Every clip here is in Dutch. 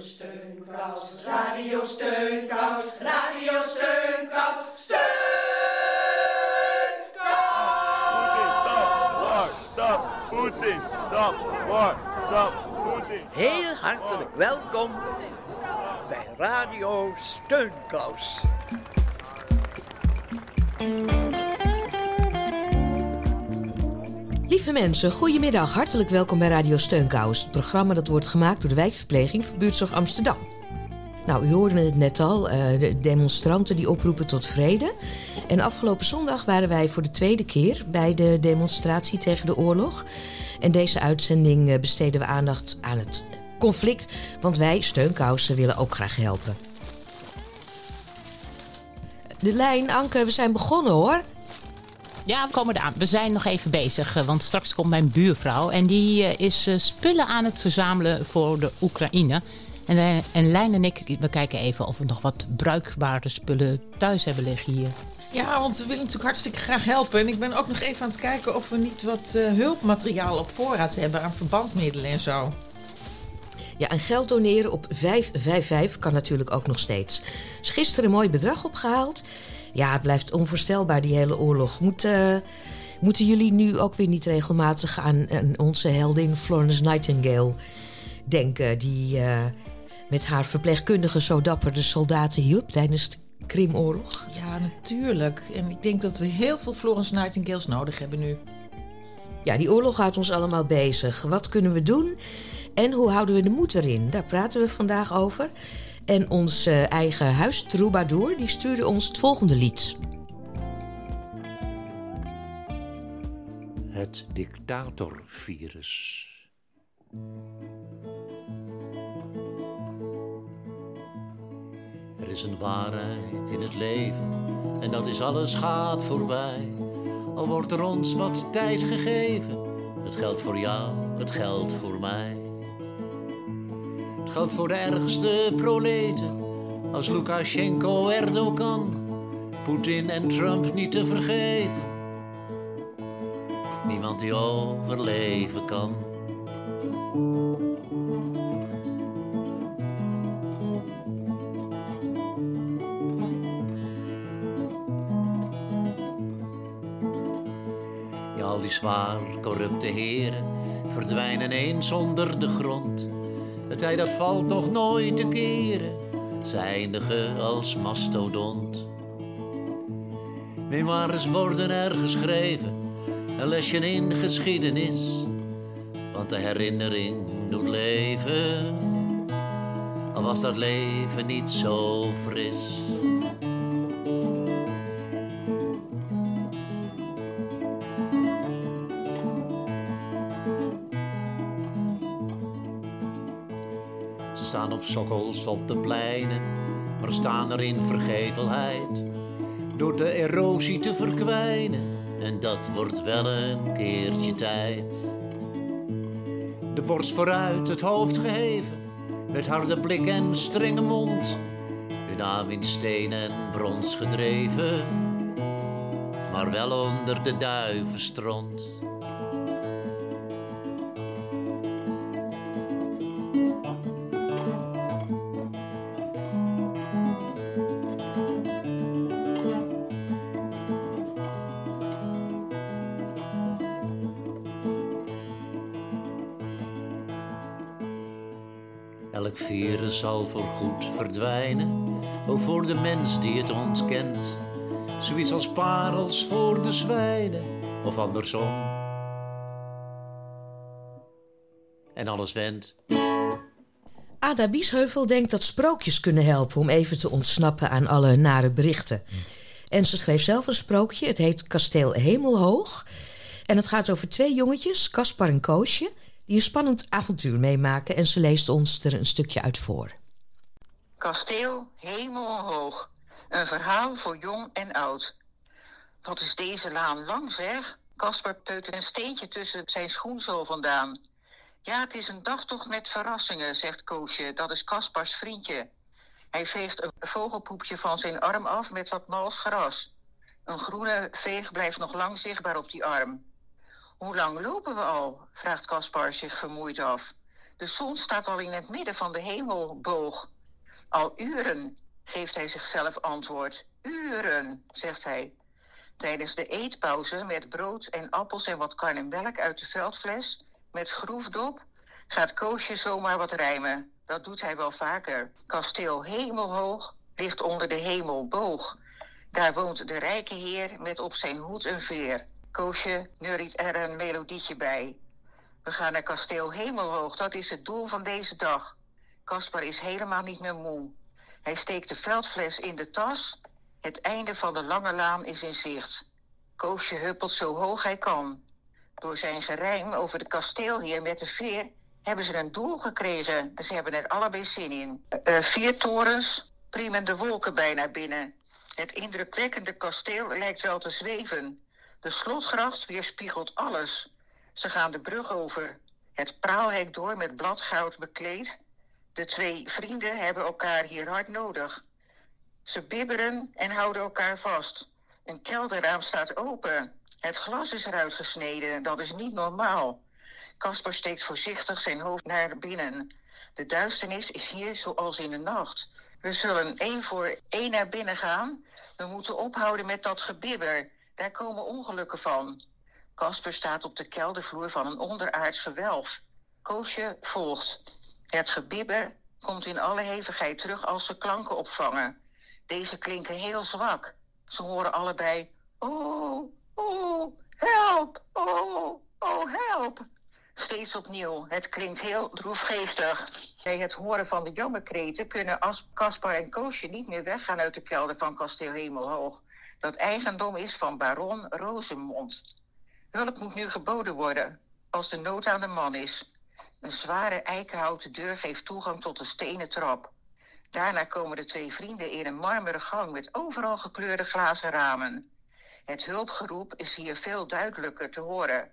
Steunkous, Radio Steunkous, Radio Steunkous, Steunkous! Stop, Poetin, stop, war, stop, Poetin. Heel hartelijk welkom bij Radio Steunkous. Mensen, goedemiddag. Hartelijk welkom bij Radio Steunkous. Het programma dat wordt gemaakt door de wijkverpleging van Buurtzorg Amsterdam. Nou, u hoorde het net al, eh, de demonstranten die oproepen tot vrede. En afgelopen zondag waren wij voor de tweede keer bij de demonstratie tegen de oorlog. En deze uitzending eh, besteden we aandacht aan het conflict, want wij, Steunkousen, willen ook graag helpen. De lijn, Anke, we zijn begonnen hoor. Ja, we komen eraan. We zijn nog even bezig, eh, want straks komt mijn buurvrouw. En die eh, is eh, spullen aan het verzamelen voor de Oekraïne. En, en Lijn en ik, we kijken even of we nog wat bruikbare spullen thuis hebben liggen hier. Ja, want we willen natuurlijk hartstikke graag helpen. En ik ben ook nog even aan het kijken of we niet wat eh, hulpmateriaal op voorraad hebben aan verbandmiddelen en zo. Ja, en geld doneren op 555 kan natuurlijk ook nog steeds. Is gisteren een mooi bedrag opgehaald. Ja, het blijft onvoorstelbaar, die hele oorlog. Moet, eh, moeten jullie nu ook weer niet regelmatig aan, aan onze heldin Florence Nightingale denken... die eh, met haar verpleegkundige zo dapper de soldaten hielp tijdens de Krimoorlog? Ja, natuurlijk. En ik denk dat we heel veel Florence Nightingales nodig hebben nu. Ja, die oorlog houdt ons allemaal bezig. Wat kunnen we doen en hoe houden we de moed erin? Daar praten we vandaag over. En ons eh, eigen huistroubadour die stuurde ons het volgende lied. Het dictatorvirus. Er is een waarheid in het leven en dat is alles gaat voorbij. Al wordt er ons wat tijd gegeven, het geldt voor jou, het geldt voor mij. Geldt voor de ergste proleten, als Lukashenko, Erdogan, Poetin en Trump niet te vergeten. Niemand die overleven kan. Ja, al die zwaar corrupte heren verdwijnen eens onder de grond. Het tij dat valt nog nooit te keren, ze eindigen als mastodont. Memoires worden er geschreven, een lesje in geschiedenis. Want de herinnering doet leven, al was dat leven niet zo fris. Staan op sokkels op de pleinen, maar staan er in vergetelheid. Door de erosie te verkwijnen, en dat wordt wel een keertje tijd. De borst vooruit, het hoofd geheven, met harde blik en strenge mond. Hun naam in steen en brons gedreven, maar wel onder de duivenstront. Verdwijnen, ook voor de mens die het ontkent. Zoiets als parels voor de zwijnen, of andersom. En alles wendt. Ada Biesheuvel denkt dat sprookjes kunnen helpen om even te ontsnappen aan alle nare berichten. En ze schreef zelf een sprookje, het heet Kasteel Hemelhoog. En het gaat over twee jongetjes, Caspar en Koosje, die een spannend avontuur meemaken. En ze leest ons er een stukje uit voor. Kasteel Hemelhoog. Een verhaal voor jong en oud. Wat is deze laan lang, zeg? Kasper peut een steentje tussen zijn schoenzool vandaan. Ja, het is een dagtocht met verrassingen, zegt Koosje. Dat is Kaspars vriendje. Hij veegt een vogelpoepje van zijn arm af met wat mals gras. Een groene veeg blijft nog lang zichtbaar op die arm. Hoe lang lopen we al? vraagt Kaspar zich vermoeid af. De zon staat al in het midden van de hemelboog. Al uren, geeft hij zichzelf antwoord. Uren, zegt hij. Tijdens de eetpauze met brood en appels en wat karnemelk uit de veldfles, met groefdop, gaat Koosje zomaar wat rijmen. Dat doet hij wel vaker. Kasteel Hemelhoog ligt onder de hemelboog. Daar woont de rijke heer met op zijn hoed een veer. Koosje neuriet er een melodietje bij. We gaan naar kasteel Hemelhoog, dat is het doel van deze dag. Caspar is helemaal niet meer moe. Hij steekt de veldfles in de tas. Het einde van de lange laan is in zicht. Koosje huppelt zo hoog hij kan. Door zijn gerijm over de kasteelheer met de veer hebben ze een doel gekregen. Ze hebben er allebei zin in. Uh, vier torens priemen de wolken bijna binnen. Het indrukwekkende kasteel lijkt wel te zweven. De slotgracht weerspiegelt alles. Ze gaan de brug over. Het praalhek door met bladgoud bekleed. De twee vrienden hebben elkaar hier hard nodig. Ze bibberen en houden elkaar vast. Een kelderraam staat open. Het glas is eruit gesneden. Dat is niet normaal. Kasper steekt voorzichtig zijn hoofd naar binnen. De duisternis is hier zoals in de nacht. We zullen één voor één naar binnen gaan. We moeten ophouden met dat gebibber. Daar komen ongelukken van. Kasper staat op de keldervloer van een onderaards gewelf. Koosje volgt. Het gebibber komt in alle hevigheid terug als ze klanken opvangen. Deze klinken heel zwak. Ze horen allebei: Oh, oh, help, oh, oh, help. Steeds opnieuw. Het klinkt heel droefgeestig. Bij het horen van de jammerkreten kunnen Caspar en Koosje niet meer weggaan uit de kelder van kasteel Hemelhoog. Dat eigendom is van baron Rozenmond. Hulp moet nu geboden worden, als de nood aan de man is. Een zware eikenhouten deur geeft toegang tot de stenen trap. Daarna komen de twee vrienden in een marmeren gang met overal gekleurde glazen ramen. Het hulpgeroep is hier veel duidelijker te horen.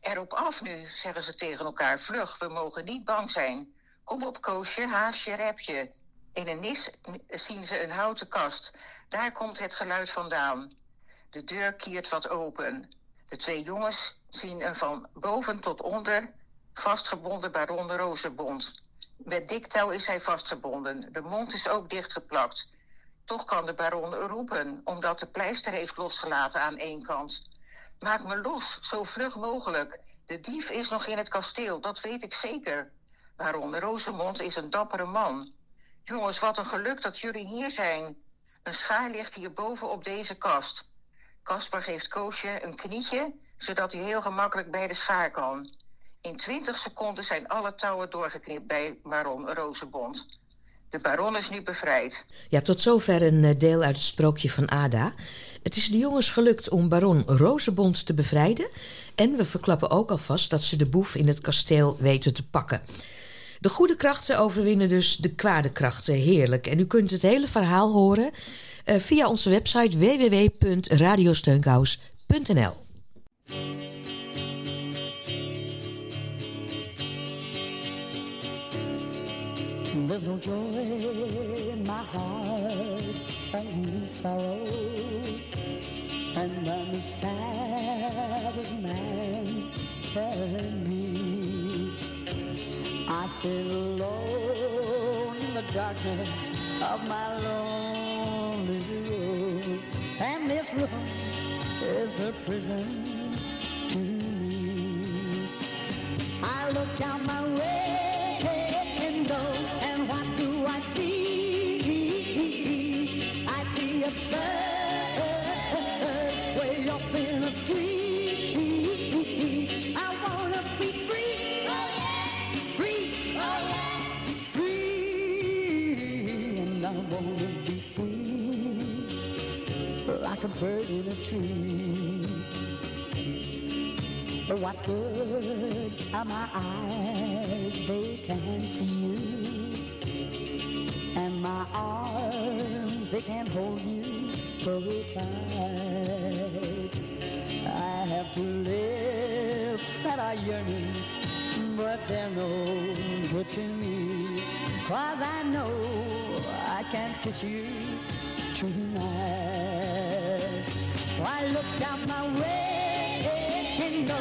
Erop af nu, zeggen ze tegen elkaar, vlug, we mogen niet bang zijn. Kom op, Koosje, haasje, repje. In een nis zien ze een houten kast. Daar komt het geluid vandaan. De deur kiert wat open. De twee jongens zien een van boven tot onder vastgebonden baron Rozenbond. Met dik touw is hij vastgebonden. De mond is ook dichtgeplakt. Toch kan de baron roepen, omdat de pleister heeft losgelaten aan één kant. Maak me los, zo vlug mogelijk. De dief is nog in het kasteel, dat weet ik zeker. Baron Rosemond is een dappere man. Jongens, wat een geluk dat jullie hier zijn. Een schaar ligt hierboven op deze kast. Caspar geeft Koosje een knietje, zodat hij heel gemakkelijk bij de schaar kan. In twintig seconden zijn alle touwen doorgeknipt bij baron Rozenbond. De baron is nu bevrijd. Ja, tot zover een eh, deel uit het sprookje van Ada. Het is de jongens gelukt om baron Rozenbond te bevrijden. En we verklappen ook alvast dat ze de boef in het kasteel weten te pakken. De goede krachten overwinnen dus de kwade krachten. Heerlijk. En u kunt het hele verhaal horen uh, via onze website www.radiosteunkous.nl. There's no joy in my heart, only sorrow. And I'm the saddest man than me. I sit alone in the darkness of my lonely room. And this room is a prison to me. I look out my window Be free like a bird in a tree. What good are my eyes? They can't see you. And my arms, they can't hold you so tight. I have two lips that are yearning, but they're no good to me. Cause I know I can't kiss you tonight. I look out my window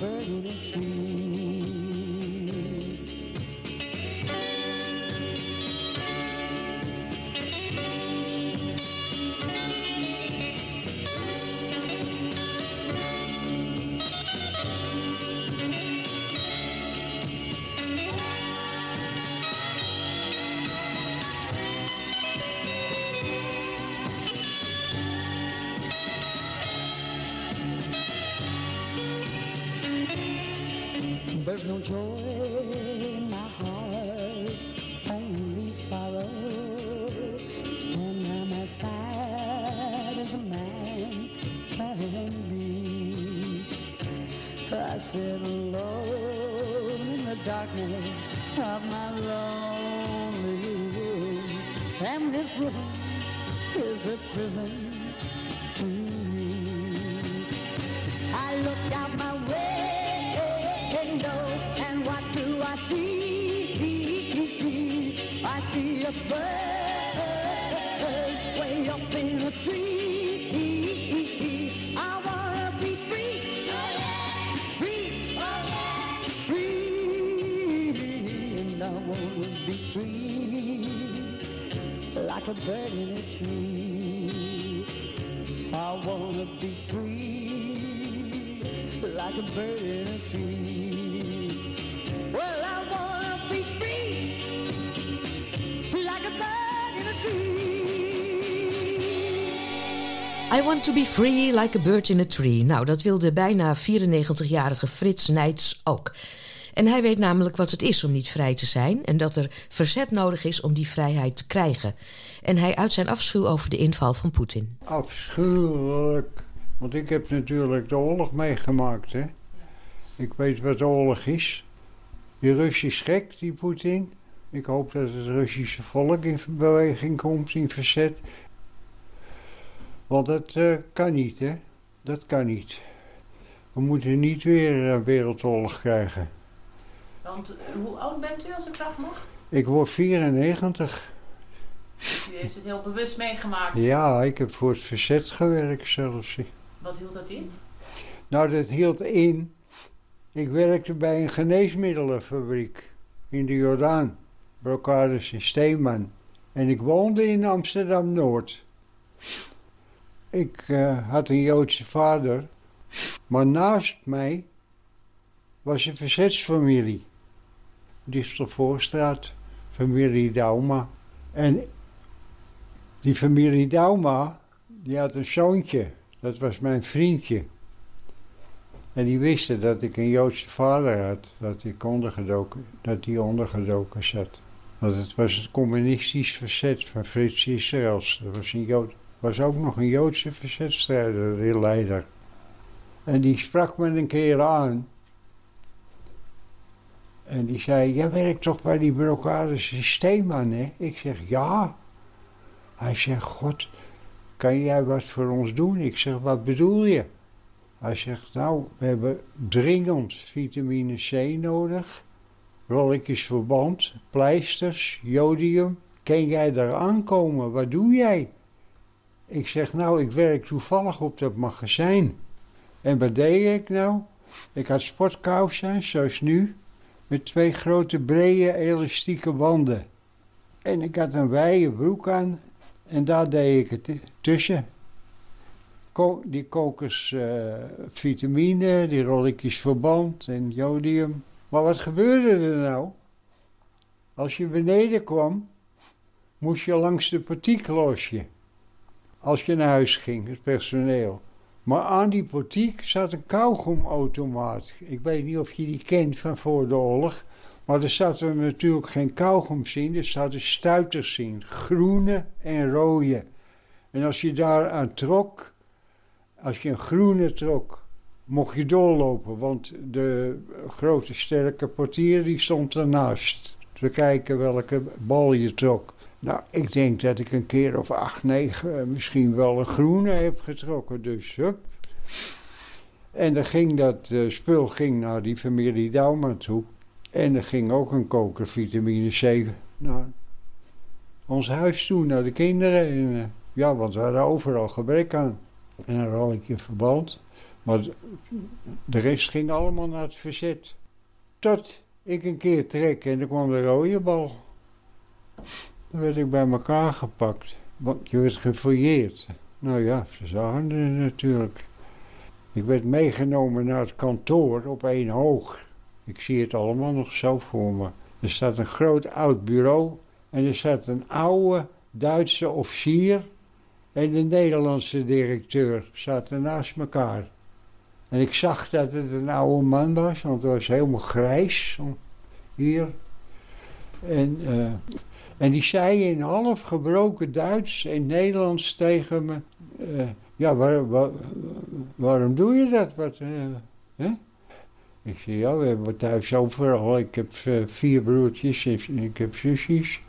like a bird darkness of my lonely room. And this room is a prison to me. I look out my window and what do I see? I see a bird bird in a tree. I wanna be free like a bird in a tree. Well, I wanna be free like a bird in a tree. I want to be free like a bird in a tree. Nou, dat wil de bijna 94-jarige Frits Nijts ook. En hij weet namelijk wat het is om niet vrij te zijn... en dat er verzet nodig is om die vrijheid te krijgen. En hij uit zijn afschuw over de inval van Poetin. Afschuwelijk. Want ik heb natuurlijk de oorlog meegemaakt, hè. Ik weet wat oorlog is. Die Russisch gek, die Poetin. Ik hoop dat het Russische volk in beweging komt, in verzet. Want dat eh, kan niet, hè. Dat kan niet. We moeten niet weer een wereldoorlog krijgen. Want eh, hoe oud bent u als ik vraag mag? Ik word 94. U heeft het heel bewust meegemaakt. Ja, ik heb voor het verzet gewerkt zelfs. Wat hield dat in? Nou, dat hield in. Ik werkte bij een geneesmiddelenfabriek in de Jordaan. Brocades in Steeman. En ik woonde in Amsterdam-Noord. Ik eh, had een Joodse vader. Maar naast mij was een verzetsfamilie. Distelvoorstraat, familie Dauma. En die familie Dauma, die had een zoontje. Dat was mijn vriendje. En die wisten dat ik een Joodse vader had, dat ik ondergedoken, dat die ondergedoken zat. Want het was het communistisch verzet van Frits Israëls. Dat was, was ook nog een Joodse verzetstrijder, de leider. En die sprak me een keer aan. En die zei, jij werkt toch bij die brocade systeemman, hè? Ik zeg, ja. Hij zegt, god, kan jij wat voor ons doen? Ik zeg, wat bedoel je? Hij zegt, nou, we hebben dringend vitamine C nodig. Rolletjes verband, pleisters, jodium. Kan jij daar aankomen? Wat doe jij? Ik zeg, nou, ik werk toevallig op dat magazijn. En wat deed ik nou? Ik had sportkousen, zoals nu, met twee grote brede elastieke wanden. En ik had een wijde broek aan en daar deed ik het tussen. Die kokers uh, vitamine, die rolletjes verband en jodium. Maar wat gebeurde er nou? Als je beneden kwam, moest je langs de portieklosje. Als je naar huis ging, het personeel. Maar aan die portiek zat een kauwgomautomaat. Ik weet niet of je die kent van voor de oorlog. Maar er zaten natuurlijk geen kauwgoms in, er zaten stuiters in. Groene en rode. En als je daar aan trok, als je een groene trok, mocht je doorlopen. Want de grote sterke portier die stond ernaast. Te kijken welke bal je trok. Nou, ik denk dat ik een keer of acht, negen misschien wel een groene heb getrokken. Dus, hup. En dan ging dat eh, spul ging naar die familie Douwman toe. En er ging ook een koker vitamine C naar ons huis toe, naar de kinderen. En, eh, ja, want we hadden overal gebrek aan. En een rolletje verband. Maar de rest ging allemaal naar het verzet. Tot ik een keer trek en dan kwam de rode bal. Dan werd ik bij elkaar gepakt. Want je werd gefouilleerd. Nou ja, ze zagen het natuurlijk. Ik werd meegenomen naar het kantoor op één hoog. Ik zie het allemaal nog zo voor me. Er staat een groot oud bureau en er staat een oude Duitse officier en de Nederlandse directeur zaten naast elkaar. En ik zag dat het een oude man was, want hij was helemaal grijs hier. En, uh, en die zei in half gebroken Duits en Nederlands tegen me: uh, Ja, waar, waar, waarom doe je dat? Wat, uh, hè? Ik zei: Ja, we hebben thuis overal. Ik heb vier broertjes en ik heb zusjes.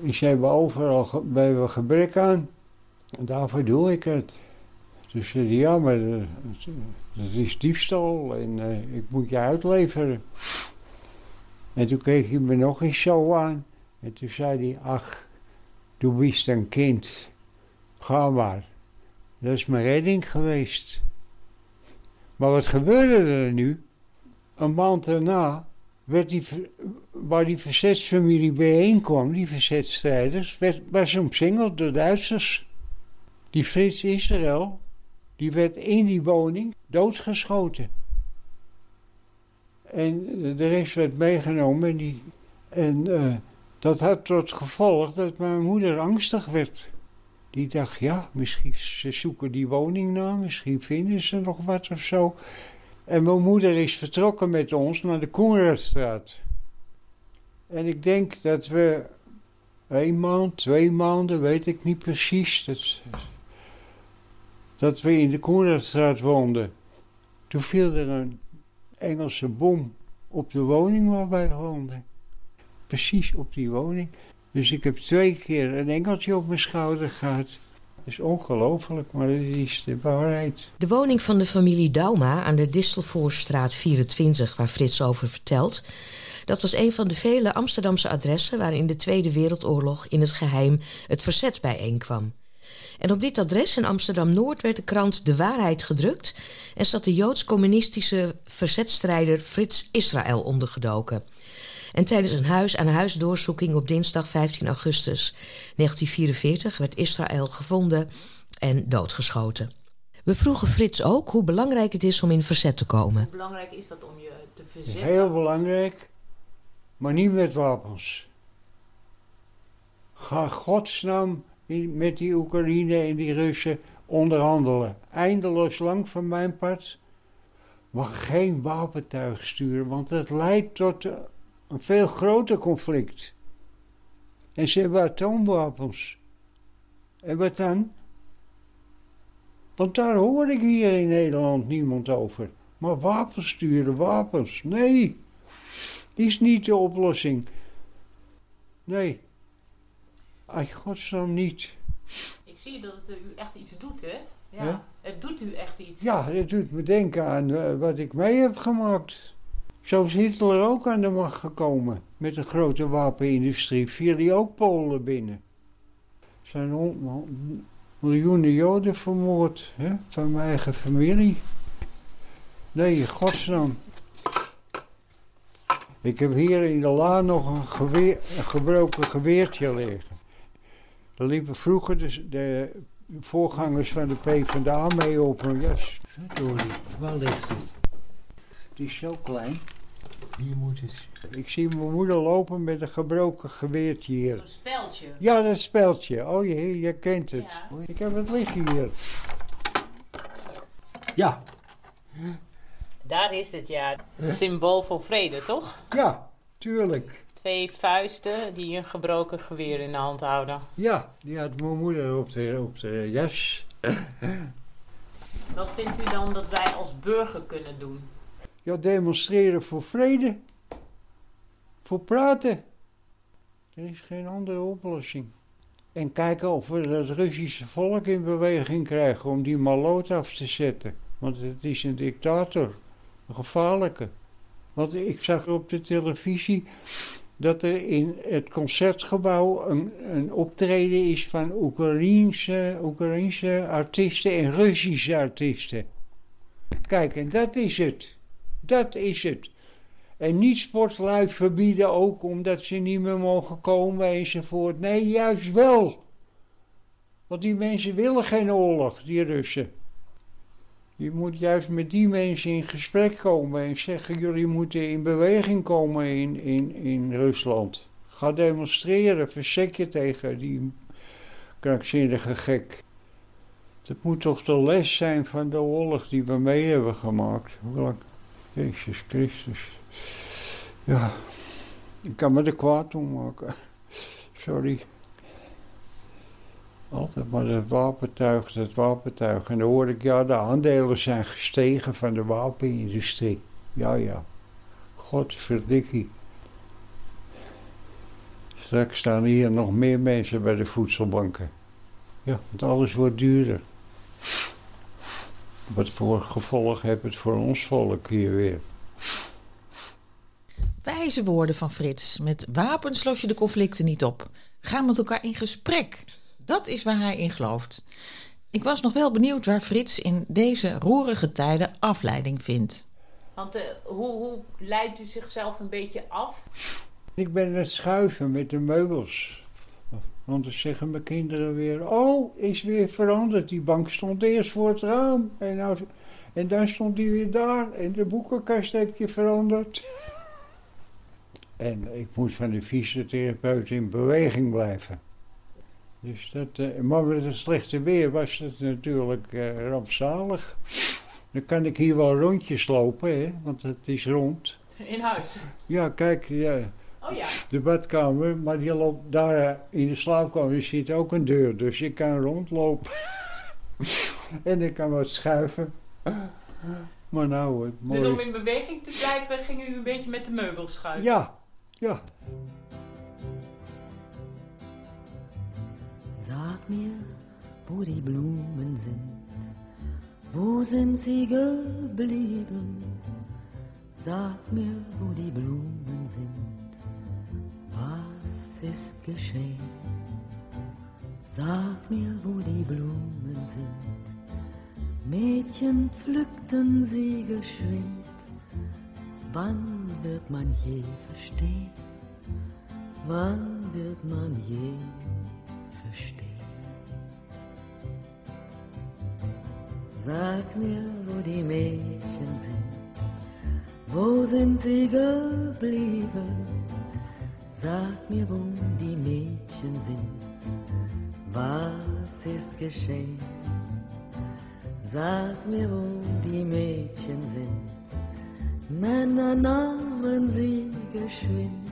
Ik zei: We overal we hebben gebrek aan. En daarvoor doe ik het. Dus zei hij: Ja, maar dat is diefstal en ik moet je uitleveren. En toen keek hij me nog eens zo aan. En toen zei hij, ach, du bist een kind. Ga maar. Dat is mijn redding geweest. Maar wat gebeurde er nu? Een maand daarna werd die, waar die verzetsfamilie bijeenkwam, die verzetstrijders, werd, was omsingeld door Duitsers. Die Frits Israël, die werd in die woning doodgeschoten. En de rest werd meegenomen en, die, en uh, dat had tot gevolg dat mijn moeder angstig werd. Die dacht, ja, misschien ze zoeken die woning na, misschien vinden ze nog wat of zo. En mijn moeder is vertrokken met ons naar de Koenradstraat. En ik denk dat we een maand, twee maanden, weet ik niet precies, dat, dat we in de Koenradstraat woonden. Toen viel er een Engelse bom op de woning waar wij woonden. Precies op die woning. Dus ik heb twee keer een engeltje op mijn schouder gehad. Dat is ongelooflijk, maar dat is de waarheid. De woning van de familie Dauma aan de Distelvoorstraat 24, waar Frits over vertelt... dat was een van de vele Amsterdamse adressen... waar in de Tweede Wereldoorlog in het geheim het verzet bijeenkwam. En op dit adres in Amsterdam-Noord werd de krant De Waarheid gedrukt... en zat de joods-communistische verzetstrijder Frits Israël ondergedoken. En tijdens een huis-aan-huis doorzoeking op dinsdag 15 augustus 1944 werd Israël gevonden en doodgeschoten. We vroegen Frits ook hoe belangrijk het is om in verzet te komen. Hoe belangrijk is dat om je te verzetten? Heel belangrijk, maar niet met wapens. Ga godsnaam met die Oekraïne en die Russen onderhandelen. Eindeloos lang van mijn part. Mag geen wapentuig sturen, want dat leidt tot een veel groter conflict. En ze hebben atoomwapens. En wat dan? Want daar hoor ik hier in Nederland niemand over. Maar wapens sturen, wapens. Nee, is niet de oplossing. Nee. Ach, godsnaam niet. Ik zie dat het u echt iets doet, hè? Ja. Het doet u echt iets. Ja, het doet me denken aan uh, wat ik mee heb gemaakt. Zo is Hitler ook aan de macht gekomen. Met een grote wapenindustrie. Viel hij ook Polen binnen. Er zijn miljoenen Joden vermoord. Hè, van mijn eigen familie. Nee, godsnaam. Ik heb hier in de la nog een, geweer, een gebroken geweertje liggen. Daar liepen vroeger de, de voorgangers van de PvdA mee op jas. Sorry, waar ligt het? Het is zo klein. Hier moet het. Ik zie mijn moeder lopen met een gebroken geweertje hier. Zo'n speldje? Ja, dat speldje. Oh jee, je kent het. Ja. Ik heb het liggen hier. Ja. Daar is het, ja. Het symbool voor vrede, toch? Ja, tuurlijk. Twee vuisten die een gebroken geweer in de hand houden. Ja, die had mijn moeder op de, op de jas. Wat vindt u dan dat wij als burger kunnen doen? Ja, demonstreren voor vrede. Voor praten. Er is geen andere oplossing. En kijken of we het Russische volk in beweging krijgen om die maloot af te zetten. Want het is een dictator. Een gevaarlijke. Want ik zag op de televisie dat er in het concertgebouw een, een optreden is van Oekraïense, Oekraïense artiesten en Russische artiesten. Kijk, en dat is het. Dat is het. En niet sportlui verbieden ook omdat ze niet meer mogen komen enzovoort. Nee, juist wel. Want die mensen willen geen oorlog, die Russen. Je moet juist met die mensen in gesprek komen en zeggen: jullie moeten in beweging komen in, in, in Rusland. Ga demonstreren, verzet je tegen die krankzinnige gek. Dat moet toch de les zijn van de oorlog die we mee hebben gemaakt. Jezus Christus. Ja, ik kan me er kwaad om maken. Sorry. Altijd maar het wapentuig, het wapentuig. En dan hoor ik, ja, de aandelen zijn gestegen van de wapenindustrie. Ja, ja. Godverdikkie. Straks staan hier nog meer mensen bij de voedselbanken. Ja, want alles wordt duurder. Wat voor gevolg heeft het voor ons volk hier weer? Wijze woorden van Frits. Met wapens los je de conflicten niet op. Ga met elkaar in gesprek. Dat is waar hij in gelooft. Ik was nog wel benieuwd waar Frits in deze roerige tijden afleiding vindt. Want eh, hoe, hoe leidt u zichzelf een beetje af? Ik ben aan het schuiven met de meubels. Want dan zeggen mijn kinderen weer: Oh, is weer veranderd. Die bank stond eerst voor het raam. En, nou, en dan stond die weer daar. En de boekenkast heb je veranderd. en ik moet van de fysiotherapeut in beweging blijven. Dus dat, uh, maar met het slechte weer was het natuurlijk uh, rampzalig. Dan kan ik hier wel rondjes lopen, hè, want het is rond. In huis? Ja, kijk, ja, oh, ja. de badkamer, maar die loopt daar in de slaapkamer zit ook een deur, dus ik kan rondlopen. en ik kan wat schuiven. Maar nou, het mooi. Dus om in beweging te blijven, ging u een beetje met de meubels schuiven? Ja, ja. Sag mir, wo die Blumen sind, wo sind sie geblieben? Sag mir, wo die Blumen sind, ist geschehen? Sag mir, wo die Blumen sind, Mädchen pflückten sie geschwind. Wann wird man je verstehen? Wann wird man je verstehen? Sag mir, wo die Mädchen sind, wo sind sie geblieben? Sag mir, wo die Mädchen sind, was ist geschehen? Sag mir, wo die Mädchen sind, Männer nahmen sie geschwind.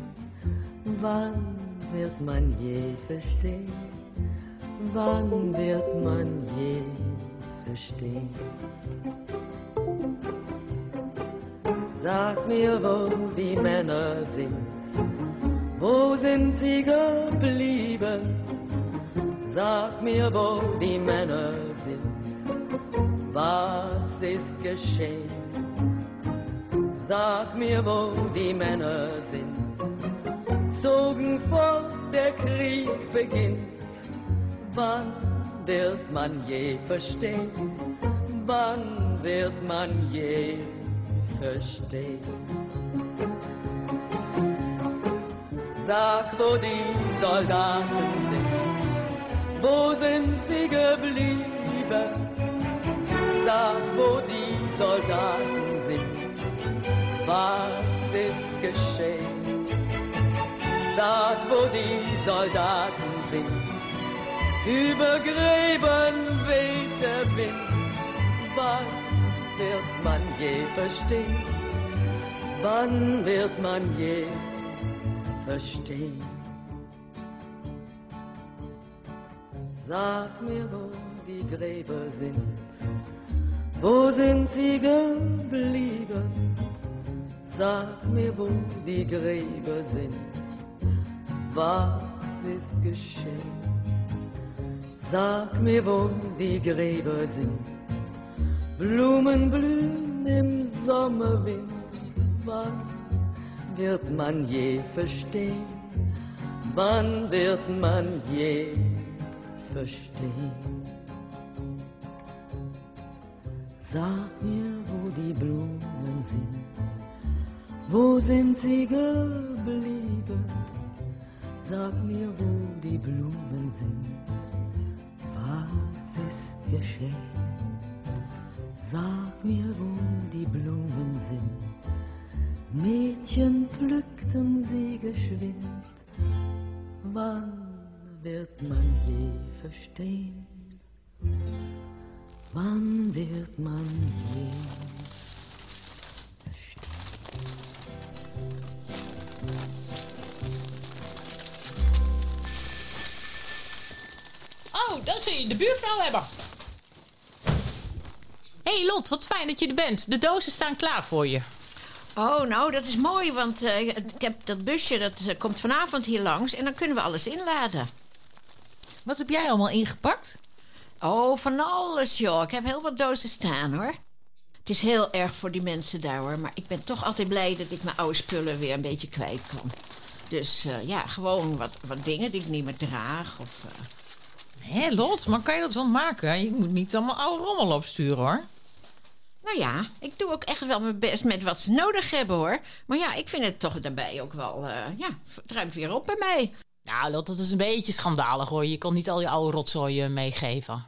Wann wird man je verstehen? Wann wird man je verstehen? Sag mir, wo die Männer sind, wo sind sie geblieben? Sag mir, wo die Männer sind, was ist geschehen? Sag mir, wo die Männer sind, zogen vor der Krieg beginnt. Wann wird man je verstehen? Wann wird man je verstehen? Sag, wo die Soldaten sind, wo sind sie geblieben? Sag, wo die Soldaten sind, was ist geschehen? Sag, wo die Soldaten sind, über Gräben weht der Wind. Wann wird man je verstehen? Wann wird man je verstehen? Sag mir, wo die Gräber sind, wo sind sie geblieben? Sag mir, wo die Gräber sind, was ist geschehen? Sag mir, wo die Gräber sind, Blumen blühen im Sommerwind. Wann wird man je verstehen? Wann wird man je verstehen? Sag mir, wo die Blumen sind. Wo sind sie geblieben? Sag mir, wo die Blumen sind. Was ist geschehen? Sag mir, wo die Blumen sind. Mädchen pflückten sie geschwind. Wann wird man je verstehen? Wann wird man je Oh, dan zul je de buurvrouw hebben. hey Lot, wat fijn dat je er bent. De dozen staan klaar voor je. Oh, nou, dat is mooi, want eh, ik heb dat busje, dat eh, komt vanavond hier langs... en dan kunnen we alles inladen. Wat heb jij allemaal ingepakt? Oh, van alles, joh. Ik heb heel wat dozen staan, hoor. Het is heel erg voor die mensen daar, hoor. Maar ik ben toch altijd blij dat ik mijn oude spullen weer een beetje kwijt kan. Dus eh, ja, gewoon wat, wat dingen die ik niet meer draag. Of, Hé, Lot, maar kan je dat wel maken? Je moet niet allemaal oude rommel opsturen, hoor. Nou ja, ik doe ook echt wel mijn best met wat ze nodig hebben, hoor. Maar ja, ik vind het toch daarbij ook wel... eh, ja, het ruimt weer op bij mij. Nou, Lot, dat is een beetje schandalig hoor. Je kan niet al je oude rotzooi eh, meegeven.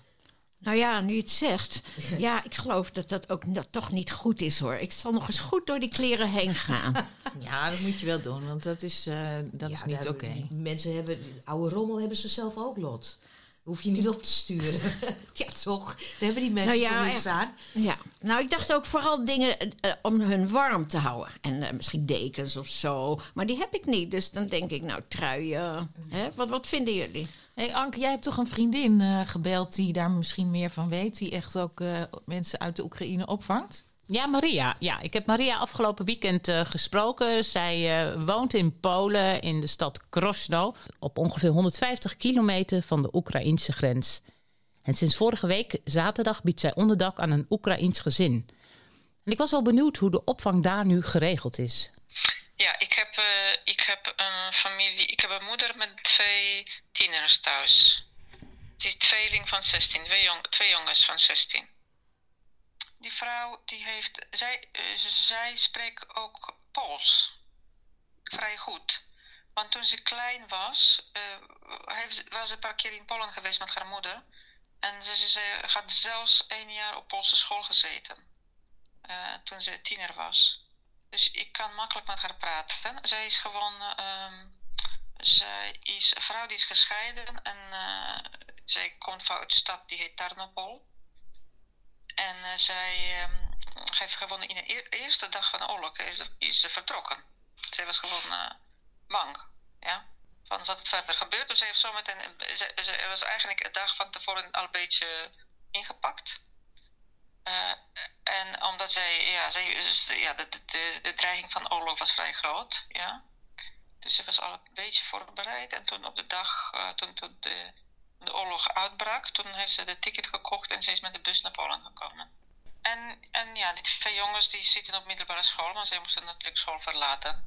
Nou ja, nu je het zegt. Ja, ik geloof dat dat ook dat toch niet goed is, hoor. Ik zal nog eens goed door die kleren heen gaan. Ja, dat moet je wel doen, want dat is, eh, dat is niet oké. Mensen hebben, oude rommel hebben ze zelf ook, Lot. Hoef je niet op te sturen. ja, toch? Daar hebben die mensen Nou ja, toch niks aan. Ja, nou ik dacht ook vooral dingen eh, om hun warm te houden. En eh, misschien dekens of zo. Maar die heb ik niet. Dus dan denk ik, nou truien. Hè? Wat, wat vinden jullie? Hé hey Anke, jij hebt toch een vriendin eh, gebeld die daar misschien meer van weet, die echt ook eh, mensen uit de Oekraïne opvangt? Ja, Maria. Ja, ik heb Maria afgelopen weekend eh, gesproken. Zij eh, woont in Polen, in de stad Krosno, op ongeveer 150 kilometer van de Oekraïnse grens. En sinds vorige week, zaterdag, biedt zij onderdak aan een Oekraïns gezin. En ik was wel benieuwd hoe de opvang daar nu geregeld is. Ja, ik heb, eh, ik heb een familie. Ik heb een moeder met twee tieners thuis. Die tweeling van 16, twee, jong, twee jongens van 16. Die vrouw die heeft. Zij, eh, zij spreekt ook Pools. Vrij goed. Want toen ze klein was, eh, heeft, ze- was ze een paar keer in Polen geweest met haar moeder. En ze, ze, had zelfs één jaar op Poolse school gezeten. eh, toen ze tiener was. Dus ik kan makkelijk met haar praten. Zij is gewoon. ehm, zij is een vrouw die is gescheiden en eh, zij komt van uit de stad die heet Tarnopol. En eh, zij ehm, heeft gewoon in de eer- eerste dag van de oorlog is, is ze vertrokken. Zij was gewoon eh, bang. Ja? Van wat verder gebeurt. Dus zij heeft zometeen. Ze, ze was eigenlijk een dag van tevoren al een beetje ingepakt. Eh, en omdat zij, ja, zij, ja de, de, de, de dreiging van oorlog was vrij groot, ja. Dus ze was al een beetje voorbereid. En toen op de dag, eh, toen, toen de, de oorlog uitbrak, toen heeft ze de ticket gekocht en ze is met de bus naar Polen gekomen. En, en ja, die twee jongens die zitten op middelbare school, maar zij moesten natuurlijk school verlaten.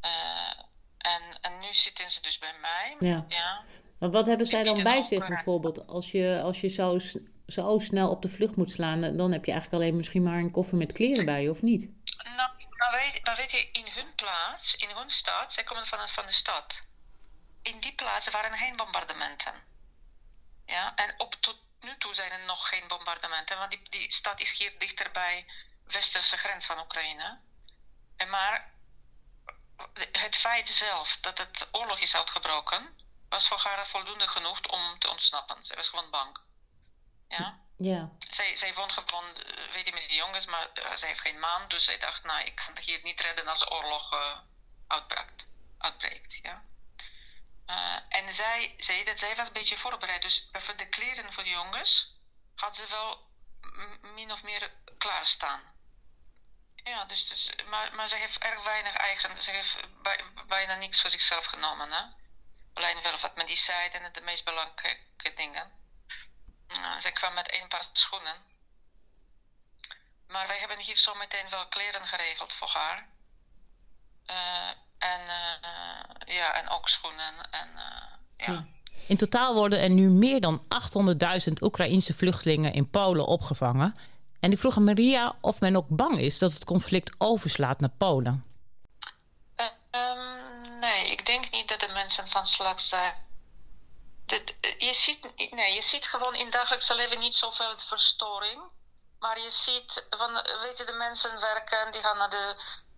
Eh, en, en nu zitten ze dus bij mij. Ja. ja. Maar wat hebben zij dan bij zich bijvoorbeeld? Als je, als je zo, zo snel op de vlucht moet slaan, dan heb je eigenlijk alleen misschien maar een koffer met kleren bij je, of niet? Nou, maar weet, maar weet je, in hun plaats, in hun stad, zij komen van, van de stad. In die plaatsen waren geen bombardementen. Ja, en op tot nu toe zijn er nog geen bombardementen, want die, die stad is hier dichter bij de westerse grens van Oekraïne. En maar het feit zelf dat het oorlog is uitgebroken, was voor haar voldoende genoeg om te ontsnappen. Zij was gewoon bang. Ja. Ja. Zij, zij woont gewoon, eh, weet je, met die jongens, maar eh, zij heeft geen man. Dus zij dacht, nou, ik kan het hier niet redden als de oorlog uitbreekt. uitbreekt ja. Eh, en zij zei dat zij was een beetje voorbereid. Dus voor de kleren voor de jongens had ze wel min of meer klaarstaan. Ja, dus, dus, maar, maar ze heeft erg weinig eigen, ze heeft bij- bijna niks voor zichzelf genomen. Hè? Alleen wel wat medicijnen en de meest belangrijke dingen. Uh, zij kwam met één paar schoenen. Maar wij hebben hier zo meteen wel kleren geregeld voor haar. Eh, en, eh, ja, en ook schoenen. En, eh, ja. In totaal worden er nu meer dan 800.000 Oekraïnse vluchtelingen in Polen opgevangen. En ik vroeg aan Maria of men ook bang is dat het conflict overslaat naar Polen. Ehm, nee, ik denk niet dat de mensen van slag zijn. Dit, je, ziet, nee, je ziet gewoon in het dagelijkse leven niet zoveel verstoring. Maar je ziet, van, weet je, de mensen werken, die gaan naar de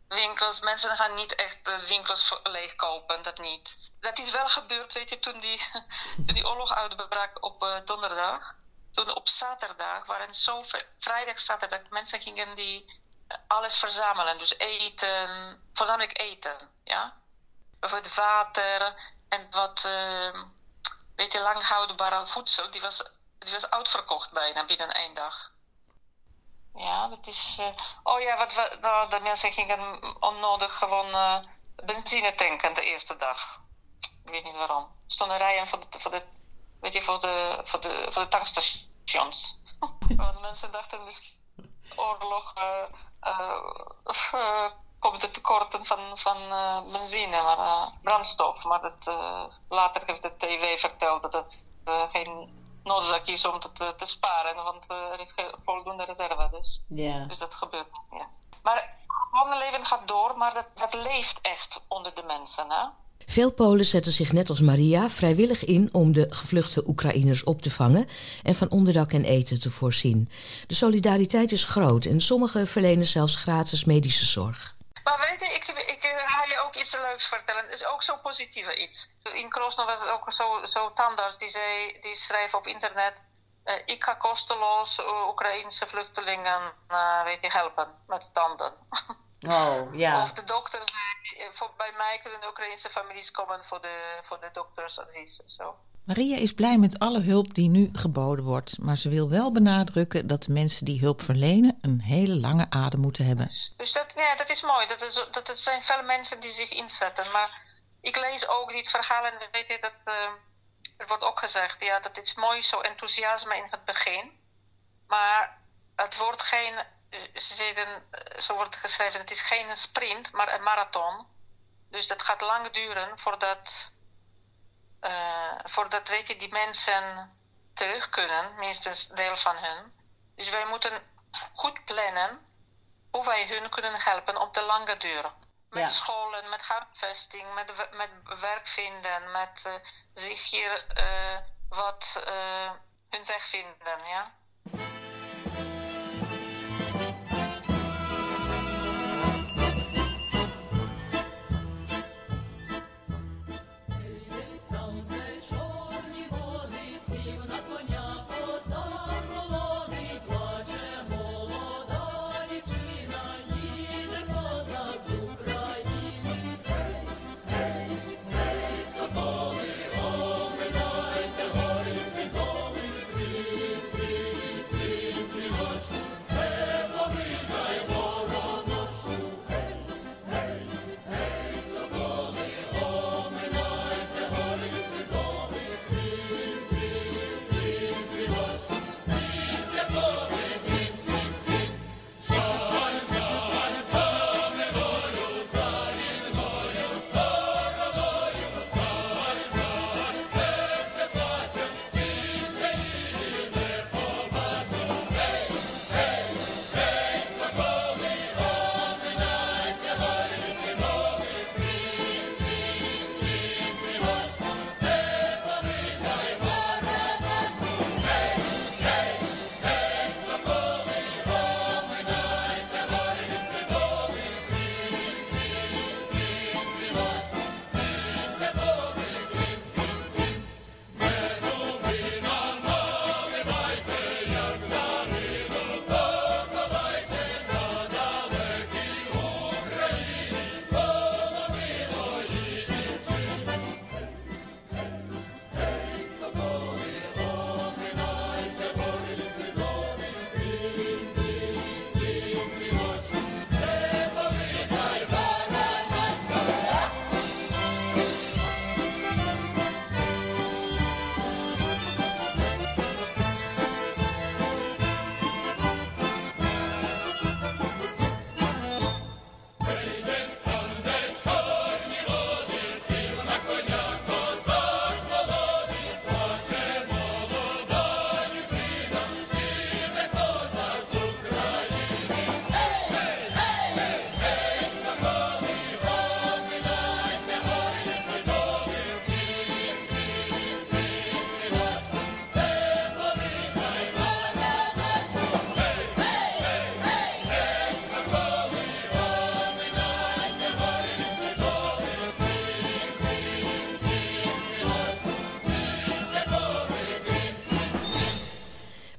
winkels. Mensen gaan niet echt de winkels leegkopen, dat niet. Dat is wel gebeurd, weet je, toen die, toen die oorlog uitbrak op uh, donderdag. Toen op zaterdag waren zo vrijdag, zaterdag, mensen gingen die alles verzamelen. Dus eten, voornamelijk eten, ja. Bijvoorbeeld water en wat, uh, weet je, lang voedsel. Die was, die was uitverkocht bijna binnen één dag. Ja, dat is. Uh, oh ja, wat de mensen gingen onnodig gewoon uh, benzine tanken de eerste dag. Ik weet niet waarom. Er stonden rijen voor de, voor de, weet je, voor de, voor de, voor de tankstations. Want mensen dachten misschien oorlog uh, komt het tekorten van, van benzine, maar brandstof. Maar dat, later heeft de TV verteld dat het geen noodzaak is om te, te, sparen, want er is voldoende reserve. Dus, ja. dus dat gebeurt. Ja. Maar het gewone leven gaat door, maar dat, dat leeft echt onder de mensen. Hè? Veel Polen zetten zich net als Maria vrijwillig in om de gevluchte Oekraïners op te vangen en van onderdak en eten te voorzien. De solidariteit is groot en sommigen verlenen zelfs gratis medische zorg. Maar weet je, ik, ik ga je ook iets leuks vertellen. Het is ook zo positieve iets. In Krosno was het ook zo, zo tandarts die, zei, die schreef op internet... Uh, ik ga kosteloos Oekraïnse vluchtelingen uh, weet je, helpen met tanden. Oh, ja. Of de dokter zei, voor, bij mij kunnen de Oekraïnse families komen voor de, voor de doktersadvies. Zo. Maria is blij met alle hulp die nu geboden wordt, maar ze wil wel benadrukken dat de mensen die hulp verlenen een hele lange adem moeten hebben. Dus dat, ja, dat is mooi. Dat, is, dat het zijn veel mensen die zich inzetten. Maar ik lees ook dit verhaal en weet je dat uh, er wordt ook gezegd, ja, dat is mooi zo enthousiasme in het begin, maar het wordt geen, ze zo wordt geschreven, het is geen sprint, maar een marathon. Dus dat gaat lang duren voordat voordat weet je, die mensen terug kunnen, minstens deel van hun. Dus wij moeten goed plannen hoe wij hun kunnen helpen op de lange duur. Met Ja. scholen, met huisvesting, met, met werk vinden, met eh, zich hier eh, wat eh, hun weg vinden, ja.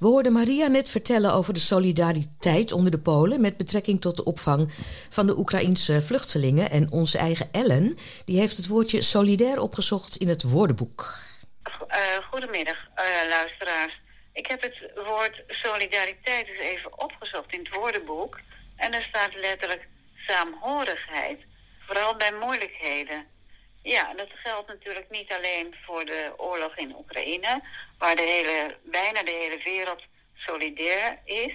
Hoorden Maria net vertellen over de solidariteit onder de Polen met betrekking tot de opvang van de Oekraïense vluchtelingen. En onze eigen Ellen, die heeft het woordje solidair opgezocht in het woordenboek. Uh, goedemiddag, uh, luisteraars. Ik heb het woord solidariteit dus even opgezocht in het woordenboek. En er staat letterlijk saamhorigheid, vooral bij moeilijkheden. Ja, dat geldt natuurlijk niet alleen voor de oorlog in Oekraïne, waar de hele, bijna de hele wereld solidair is.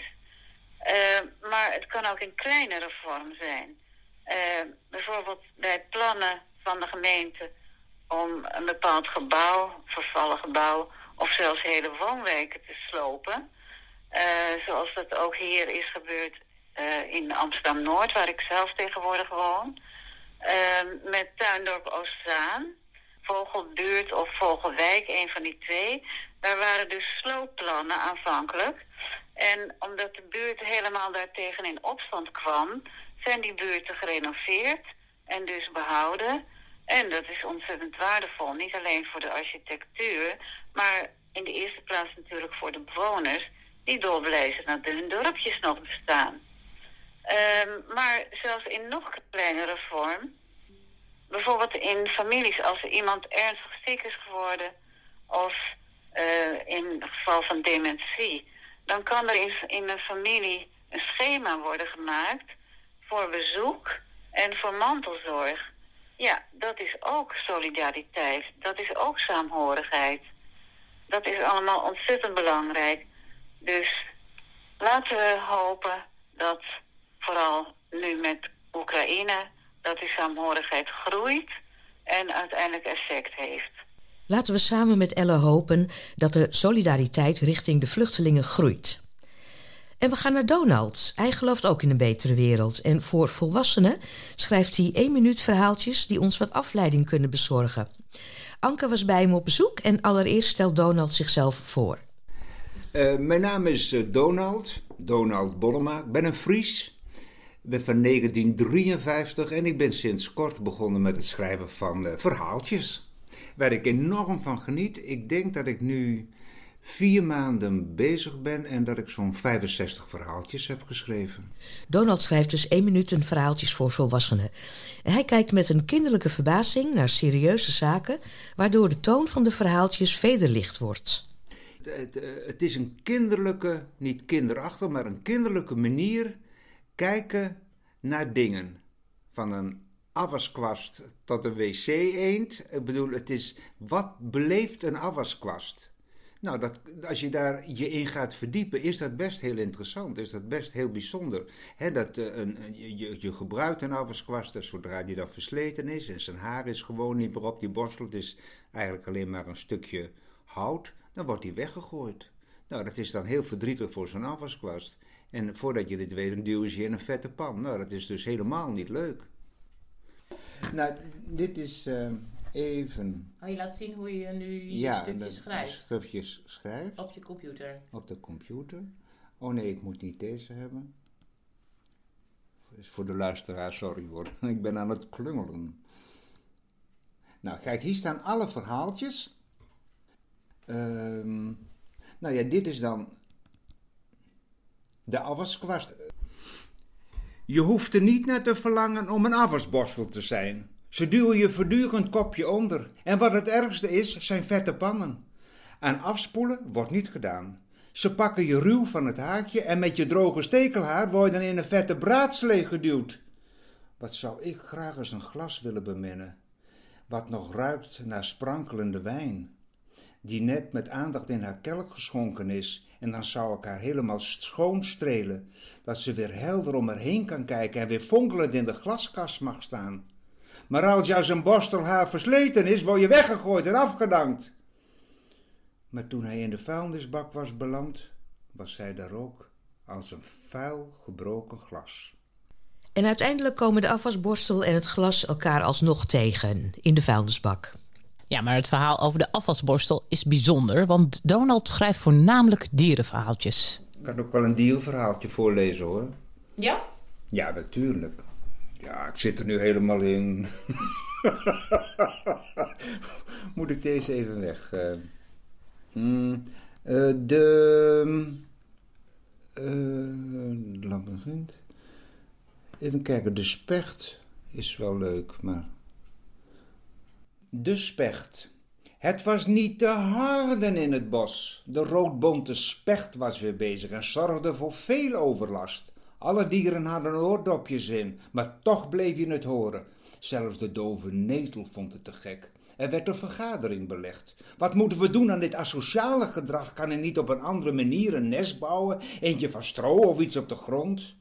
Uh, maar het kan ook in kleinere vorm zijn. Uh, bijvoorbeeld bij plannen van de gemeente om een bepaald gebouw, vervallen gebouw, of zelfs hele woonwijken te slopen. Uh, zoals dat ook hier is gebeurd in Amsterdam-Noord, waar ik zelf tegenwoordig woon. Uh, met Tuindorp Oostzaan, Vogelbuurt of Vogelwijk, een van die twee. Daar waren dus sloopplannen aanvankelijk. En omdat de buurt helemaal daartegen in opstand kwam, zijn die buurten gerenoveerd en dus behouden. En dat is ontzettend waardevol, niet alleen voor de architectuur, maar in de eerste plaats natuurlijk voor de bewoners die dolblij dat hun dorpjes nog bestaan. Um, maar zelfs in nog kleinere vorm. Bijvoorbeeld in families, als er iemand ernstig ziek is geworden... of uh, in het geval van dementie... dan kan er in, in een familie een schema worden gemaakt... voor bezoek en voor mantelzorg. Ja, dat is ook solidariteit. Dat is ook saamhorigheid. Dat is allemaal ontzettend belangrijk. Dus laten we hopen dat vooral nu met Oekraïne, dat die saamhorigheid groeit en uiteindelijk effect heeft. Laten we samen met Elle hopen dat de solidariteit richting de vluchtelingen groeit. En we gaan naar Donald. Hij gelooft ook in een betere wereld. En voor volwassenen schrijft hij één minuut verhaaltjes die ons wat afleiding kunnen bezorgen. Anke was bij hem op bezoek en allereerst stelt Donald zichzelf voor. Uh, mijn naam is uh, Donald, Donald Bollema. Ik ben een Fries ben van 1953 en ik ben sinds kort begonnen met het schrijven van uh, verhaaltjes. Waar ik enorm van geniet. Ik denk dat ik nu vier maanden bezig ben en dat ik zo'n 65 verhaaltjes heb geschreven. Donald schrijft dus één minuut een verhaaltjes voor volwassenen. Hij kijkt met een kinderlijke verbazing naar serieuze zaken, waardoor de toon van de verhaaltjes vederlicht wordt. Het, het is een kinderlijke, niet kinderachtig, maar een kinderlijke manier kijken naar dingen. Van een afwaskwast tot een wc-eend. Ik bedoel, het is wat beleeft een afwaskwast? Nou, dat, als je daar je in gaat verdiepen, is dat best heel interessant. Is dat best heel bijzonder. Dat, uh, een, je, je gebruikt een afwaskwast, zodra die dan versleten is en zijn haar is gewoon niet meer op die borstel, het is eigenlijk alleen maar een stukje hout, dan wordt die weggegooid. Nou, dat is dan heel verdrietig voor zo'n afwaskwast. En voordat je dit weet, dan duwen ze je in een vette pan. Nou, dat is dus helemaal niet leuk. Nou, dit is uh, even... Oh, je laat zien hoe je nu je ja, stukjes schrijft. stukjes schrijft. Op je computer. Op de computer. Oh nee, ik moet niet deze hebben. Is voor de luisteraar, sorry hoor. ik ben aan het klungelen. Nou, kijk, hier staan alle verhaaltjes. Um, nou ja, dit is dan de afwaskwast. Je hoeft er niet naar te verlangen om een afwasborstel te zijn. Ze duwen je voortdurend kopje onder. En wat het ergste is, zijn vette pannen. Aan afspoelen wordt niet gedaan. Ze pakken je ruw van het haakje en met je droge stekelhaar word je dan in een vette braadslee geduwd. Wat zou ik graag eens een glas willen beminnen, wat nog ruikt naar sprankelende wijn, die net met aandacht in haar kelk geschonken is en dan zou ik haar helemaal schoon strelen, dat ze weer helder om haar heen kan kijken en weer fonkelend in de glaskast mag staan. Maar als jou zijn borstel haar versleten is, word je weggegooid en afgedankt. Maar toen hij in de vuilnisbak was beland, was zij daar ook als een vuil gebroken glas. En uiteindelijk komen de afwasborstel en het glas elkaar alsnog tegen in de vuilnisbak. Ja, maar het verhaal over de afwasborstel is bijzonder, want Donald schrijft voornamelijk dierenverhaaltjes. Ik kan ook wel een dierverhaaltje voorlezen hoor. Ja? Ja, natuurlijk. Ja, ik zit er nu helemaal in. Moet ik deze even weg? Uh, hmm, Eh, de. eh labyrinth. Even kijken, de specht is wel leuk, maar. De specht. Het was niet te harden in het bos. De roodbonte specht was weer bezig en zorgde voor veel overlast. Alle dieren hadden oordopjes in, maar toch bleef je het horen. Zelfs de dove netel vond het te gek. Er werd een vergadering belegd. Wat moeten we doen aan dit asociale gedrag? Kan er niet op een andere manier een nest bouwen? Eentje van stro of iets op de grond?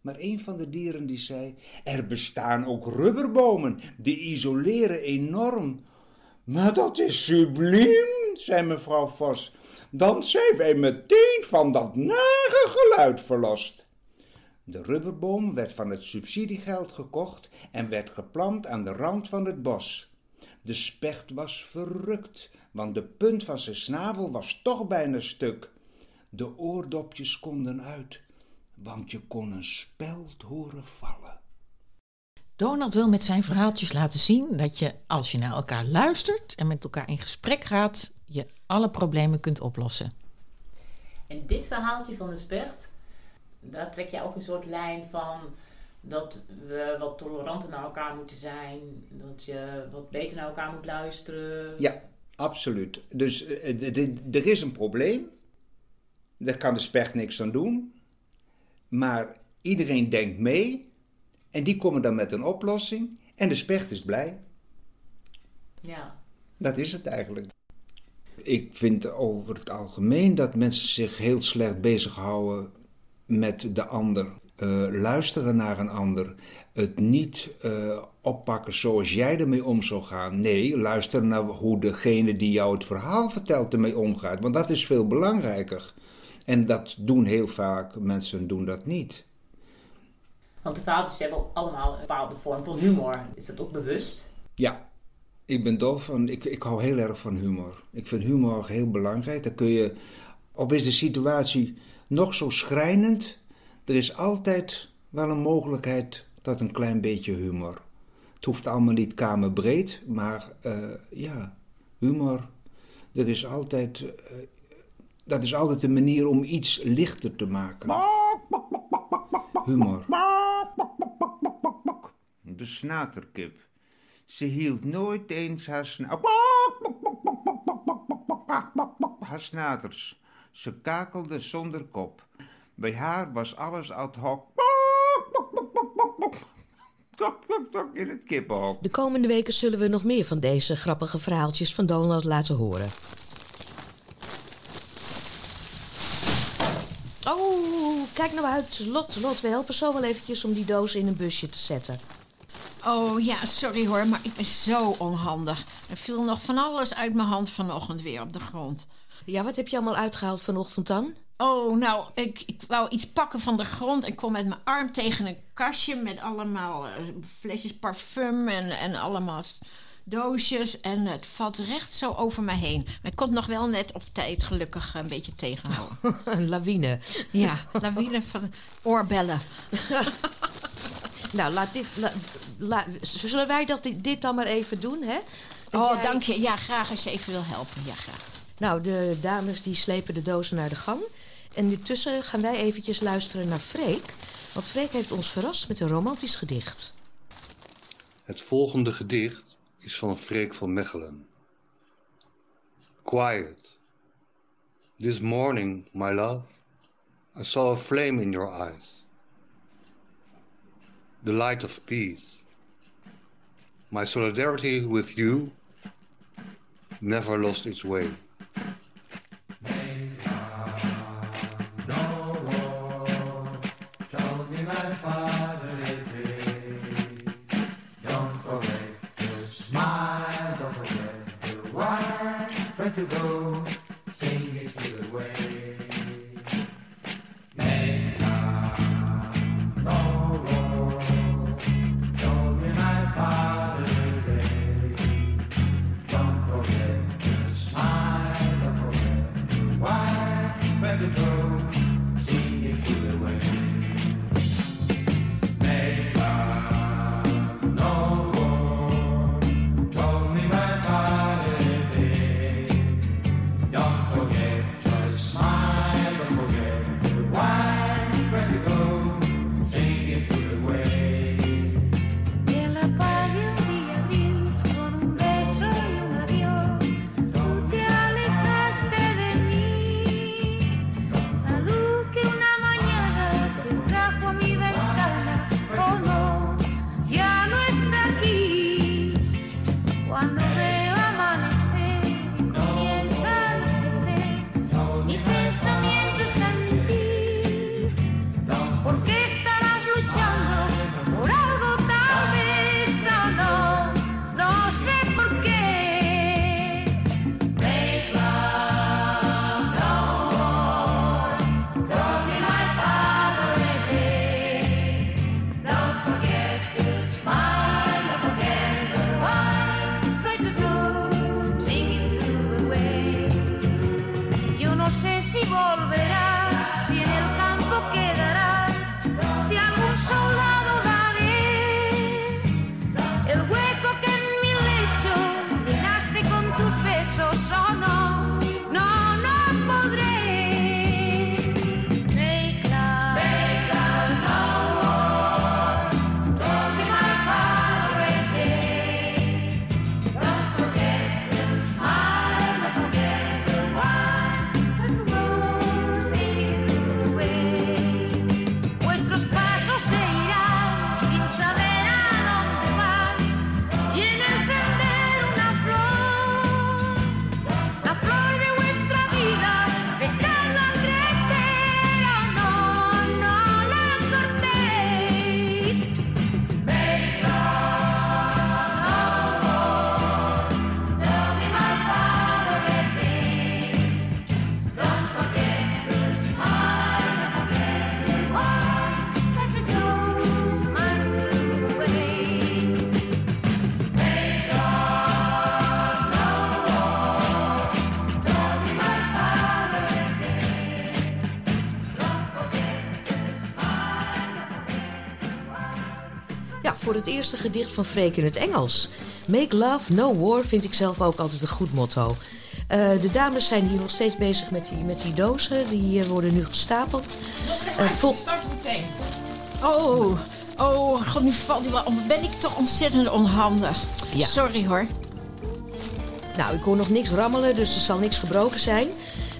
Maar een van de dieren die zei: Er bestaan ook rubberbomen, die isoleren enorm. Maar dat is subliem, zei mevrouw Vos. Dan zijn wij meteen van dat nare geluid verlost. De rubberboom werd van het subsidiegeld gekocht en werd geplant aan de rand van het bos. De specht was verrukt, want de punt van zijn snavel was toch bijna stuk. De oordopjes konden uit, want je kon een speld horen vallen. Donald wil met zijn verhaaltjes laten zien dat je, als je naar elkaar luistert en met elkaar in gesprek gaat, je alle problemen kunt oplossen. En dit verhaaltje van de specht, daar trek je ook een soort lijn van dat we wat toleranter naar elkaar moeten zijn, dat je wat beter naar elkaar moet luisteren. Ja, absoluut. Dus eh, er is een probleem. Daar kan de specht niks aan doen. Maar iedereen denkt mee. En die komen dan met een oplossing. En de specht is blij. Ja. Dat is het eigenlijk. Ik vind over het algemeen dat mensen zich heel slecht bezighouden met de ander. Eh, luisteren naar een ander. Het niet eh, oppakken zoals jij ermee om zou gaan. Nee, luister naar hoe degene die jou het verhaal vertelt ermee omgaat. Want dat is veel belangrijker. En dat doen heel vaak mensen doen dat niet. Want de verhaaltjes hebben allemaal een bepaalde vorm van humor. Is dat ook bewust? Ja, ik ben dol van. Ik, ik hou heel erg van humor. Ik vind humor heel belangrijk. Dan kun je. Of is de situatie nog zo schrijnend? Er is altijd wel een mogelijkheid tot een klein beetje humor. Het hoeft allemaal niet kamerbreed, maar eh, ja, humor. Er is altijd. eh, dat is altijd een manier om iets lichter te maken. Humor. De snaterkip. Ze hield nooit eens haar, sna haar snaters. Ze kakelde zonder kop. Bij haar was alles ad hoc. In het kippenhok. De komende weken zullen we nog meer van deze grappige verhaaltjes van Donald laten horen. Oh, kijk nou uit. Lot, Lot, we helpen zo wel eventjes om die doos in een busje te zetten. Oh ja, sorry hoor, maar ik ben zo onhandig. Er viel nog van alles uit mijn hand vanochtend weer op de grond. Ja, wat heb je allemaal uitgehaald vanochtend dan? Oh, nou, ik, ik wou iets pakken van de grond en kwam met mijn arm tegen een kastje met allemaal eh, flesjes parfum en, en allemaal doosjes. En het valt recht zo over me heen. Maar ik kon het nog wel net op tijd gelukkig een beetje tegenhouden. Een lawine. Ja, lawine van oorbellen. Nou, laat dit, la- la- zullen wij dat, dit dan maar even doen, hè? Dat Oh, jij- dank je. Ja, graag als je even wil helpen. Ja, graag. Nou, de dames die slepen de dozen naar de gang. En intussen gaan wij eventjes luisteren naar Freek. Want Freek heeft ons verrast met een romantisch gedicht. Het volgende gedicht is van Freek van Mechelen. Quiet. This morning, my love, I saw a flame in your eyes. The light of peace. My solidarity with you never lost its way. To go, eerste gedicht van Freek in het Engels. Make love, no war vind ik zelf ook altijd een goed motto. Eh, de dames zijn hier nog steeds bezig met die, met die dozen. Die eh, worden nu gestapeld. Vol- start meteen. Oh, oh, god, nu valt hij wel om. Ben ik toch ontzettend onhandig. Ja. Sorry hoor. Nou, ik hoor nog niks rammelen, dus er zal niks gebroken zijn.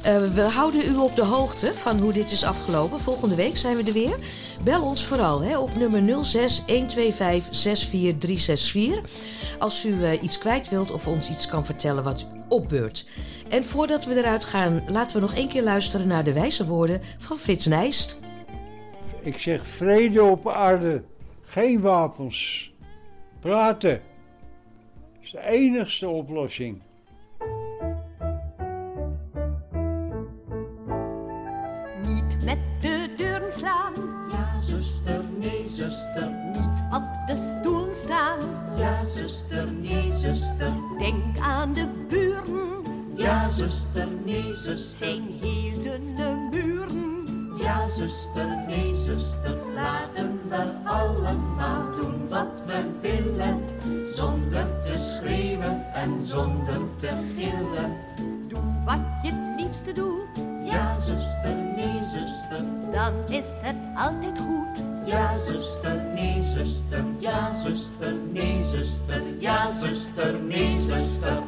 Eh, we houden u op de hoogte van hoe dit is afgelopen. Volgende week zijn we er weer. Bel ons vooral hè, op nummer 06 125 64364. Als u eh, iets kwijt wilt of ons iets kan vertellen wat opbeurt. En voordat we eruit gaan, laten we nog één keer luisteren naar de wijze woorden van Frits Nijst. Ik zeg vrede op aarde, geen wapens. Praten is de enigste oplossing. Met de deuren slaan. Ja, zuster, nee, zuster. Niet op de stoel staan. Ja, zuster, nee, zuster. Denk aan de buren. Ja, zuster, nee, zuster. Zijn heel dunne muren. Ja, zuster, nee, zuster. Laten we allemaal doen wat we willen. Zonder te schreeuwen en zonder te gillen. Wat je het liefste doet. Ja, zuster, nee, zuster. Dan is het altijd goed. Ja, zuster, nee, zuster. Ja, zuster, nee, zuster. Ja, zuster, nee, zuster.